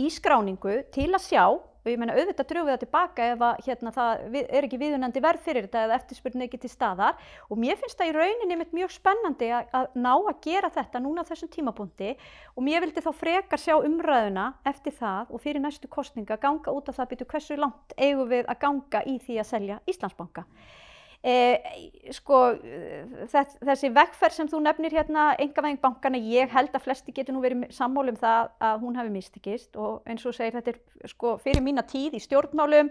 í skráningu til að sjá og ég meina auðvitað drögu við það tilbaka ef að hérna, það er ekki viðunandi verð fyrir þetta eða eftirspurnin ekki til staðar og mér finnst það í rauninni mitt mjög spennandi að, að ná að gera þetta núna á þessum tímapunkti og mér vildi þá frekar sjá umræðuna eftir það og fyrir næstu kostninga ganga út af það býtu hversu langt eigum við að ganga í því að selja Íslandsbanka. Eh, sko, þess, þessi vegferð sem þú nefnir hérna, engavæðing bankana, ég held að flesti getur nú verið sammála um það að hún hefði mistekist og eins og segir þetta er sko fyrir mína tíð í stjórnmálum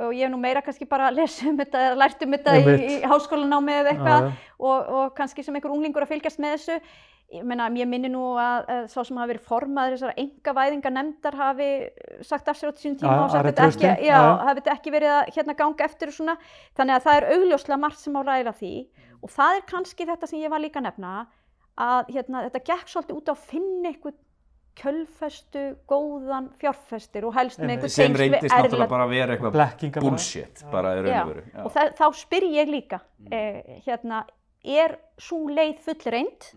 og ég hef nú meira kannski bara lesa um þetta eða lært um þetta í, í háskólanámi eða eitthvað já. og, og kannski sem einhver unglingur að fylgjast með þessu ég meina, ég minni nú að, að sá sem hafi verið formaður þessara engavæðinga nefndar hafi sagt af sér á þessum tíma Já, og sagt þetta ekki, já, já. hafi þetta ekki verið að hérna ganga eftir og svona, þannig að það er augljóslega margt sem á ræða því og það er kannski þetta sem ég var líka að nefna að hérna, þetta gekk svolítið út á að finna einhvern kjölfestu, góðan fjárfestir og helst með einhvern sem reyndist náttúrulega bara að vera eitthvað bullshit bara í raun og veru og þa þá spyr ég líka eh, hérna, er svo leið fullreind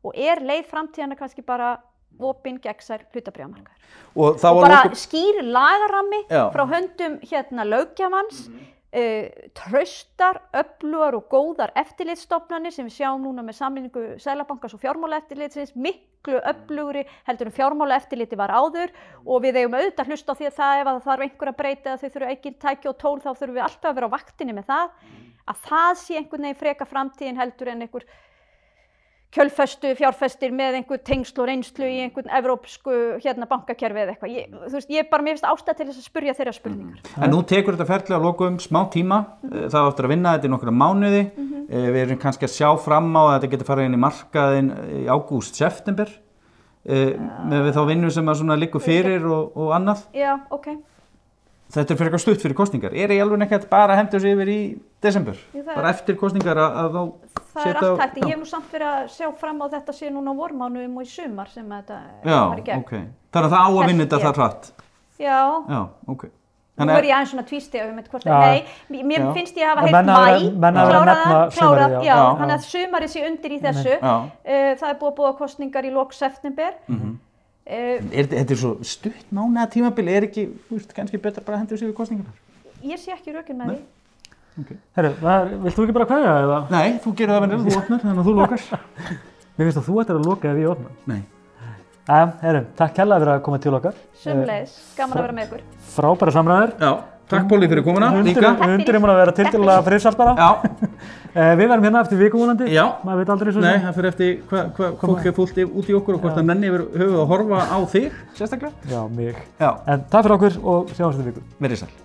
og er leið framtíðana kannski bara opinn gegnsær hlutabriðamarkar og það og var bara lokum skýr lagarammi Já. frá höndum hérna lögjafans uh, traustar, öflugar og góðar eftirlitsstofnanir sem við sjáum núna með samlingu Sælabankars og fjármálaeftirlitsins miklu öflugri heldur en fjármálaeftirliti var áður. Og við eigum auðvitað að hlusta á því að það ef að það þarf einhver að breyta eða þau þurfu ekki tækja og tól þá þurfum við alltaf að vera á vaktinni með það. Að það sé einhvern veginn freka framtíðin heldur en einhver kjölfestu fjárfestir með einhver tengsl og reynslu í einhvern evrópsku hérna bankakerfi eða eitthvað. Ég, þú veist, ég bara mér finnst ástæð til þess að spurja þeirra spurningar. En nú tekur þetta ferli að lokum smá tíma, mm það áttur að vinna þetta í nokkra mánuði, mm við erum kannski að sjá fram á að þetta getur farið inn í markaðin í ágúst, september, með við þá vinnu sem að svona liggur fyrir og, og annað. Já, ok. Þetta er fyrir eitthvað stutt fyrir kostningar. Er ég alveg ekkert bara að henda þessu yfir í desember? Er- Bara eftir kostningar að, að þá Það er allt hægt. Ég hef nú samt verið að sjá fram á þetta sé núna á vormánuðum og í sumar sem þetta Já, var í gegn. ok. Þannig að það á að vinna þetta það hratt. Já, Já, ok. nú Þannig er ég aðeins svona tvísti um þetta hvort Já. að, nei, mér Já. finnst ég hafa En heilt hafa- mæ, hafa klárað nefna það, klárað, já. þannig að sumarið sé undir í þessu. Eh, Það er búið að búa kostningar í lok september. Mhm. Eh, Er, þetta er svo stutt mánuða tímabili, er ekki, þú veist, kannski betra bara að henda þessu yfir kostningar? Ég sé ekki rökin með því. Herru, það- vilt þú ekki bara kveðja eða? Nei, þú gerir það vennilega, þú opnar, þannig að þú lokar. Mér finnst að þú ættir að loka ef ég opna. Nei. Æ, herru, takk kærlega fyrir að koma til okkar. Sumleis, gaman að vera með ykkur. Frábæra samræður. Já, takk Póli fyrir komuna er múin að vera tilgjörlega friðsalt bara. Já, Eh, við verðum hérna eftir vikumúnandi. Já. Maður veit aldrei svo nei, sem. það fyrir eftir hvað hva, fólk er fullt út í okkur og hvort það nenni yfir höfuð að horfa á þig, sérstaklega. Já,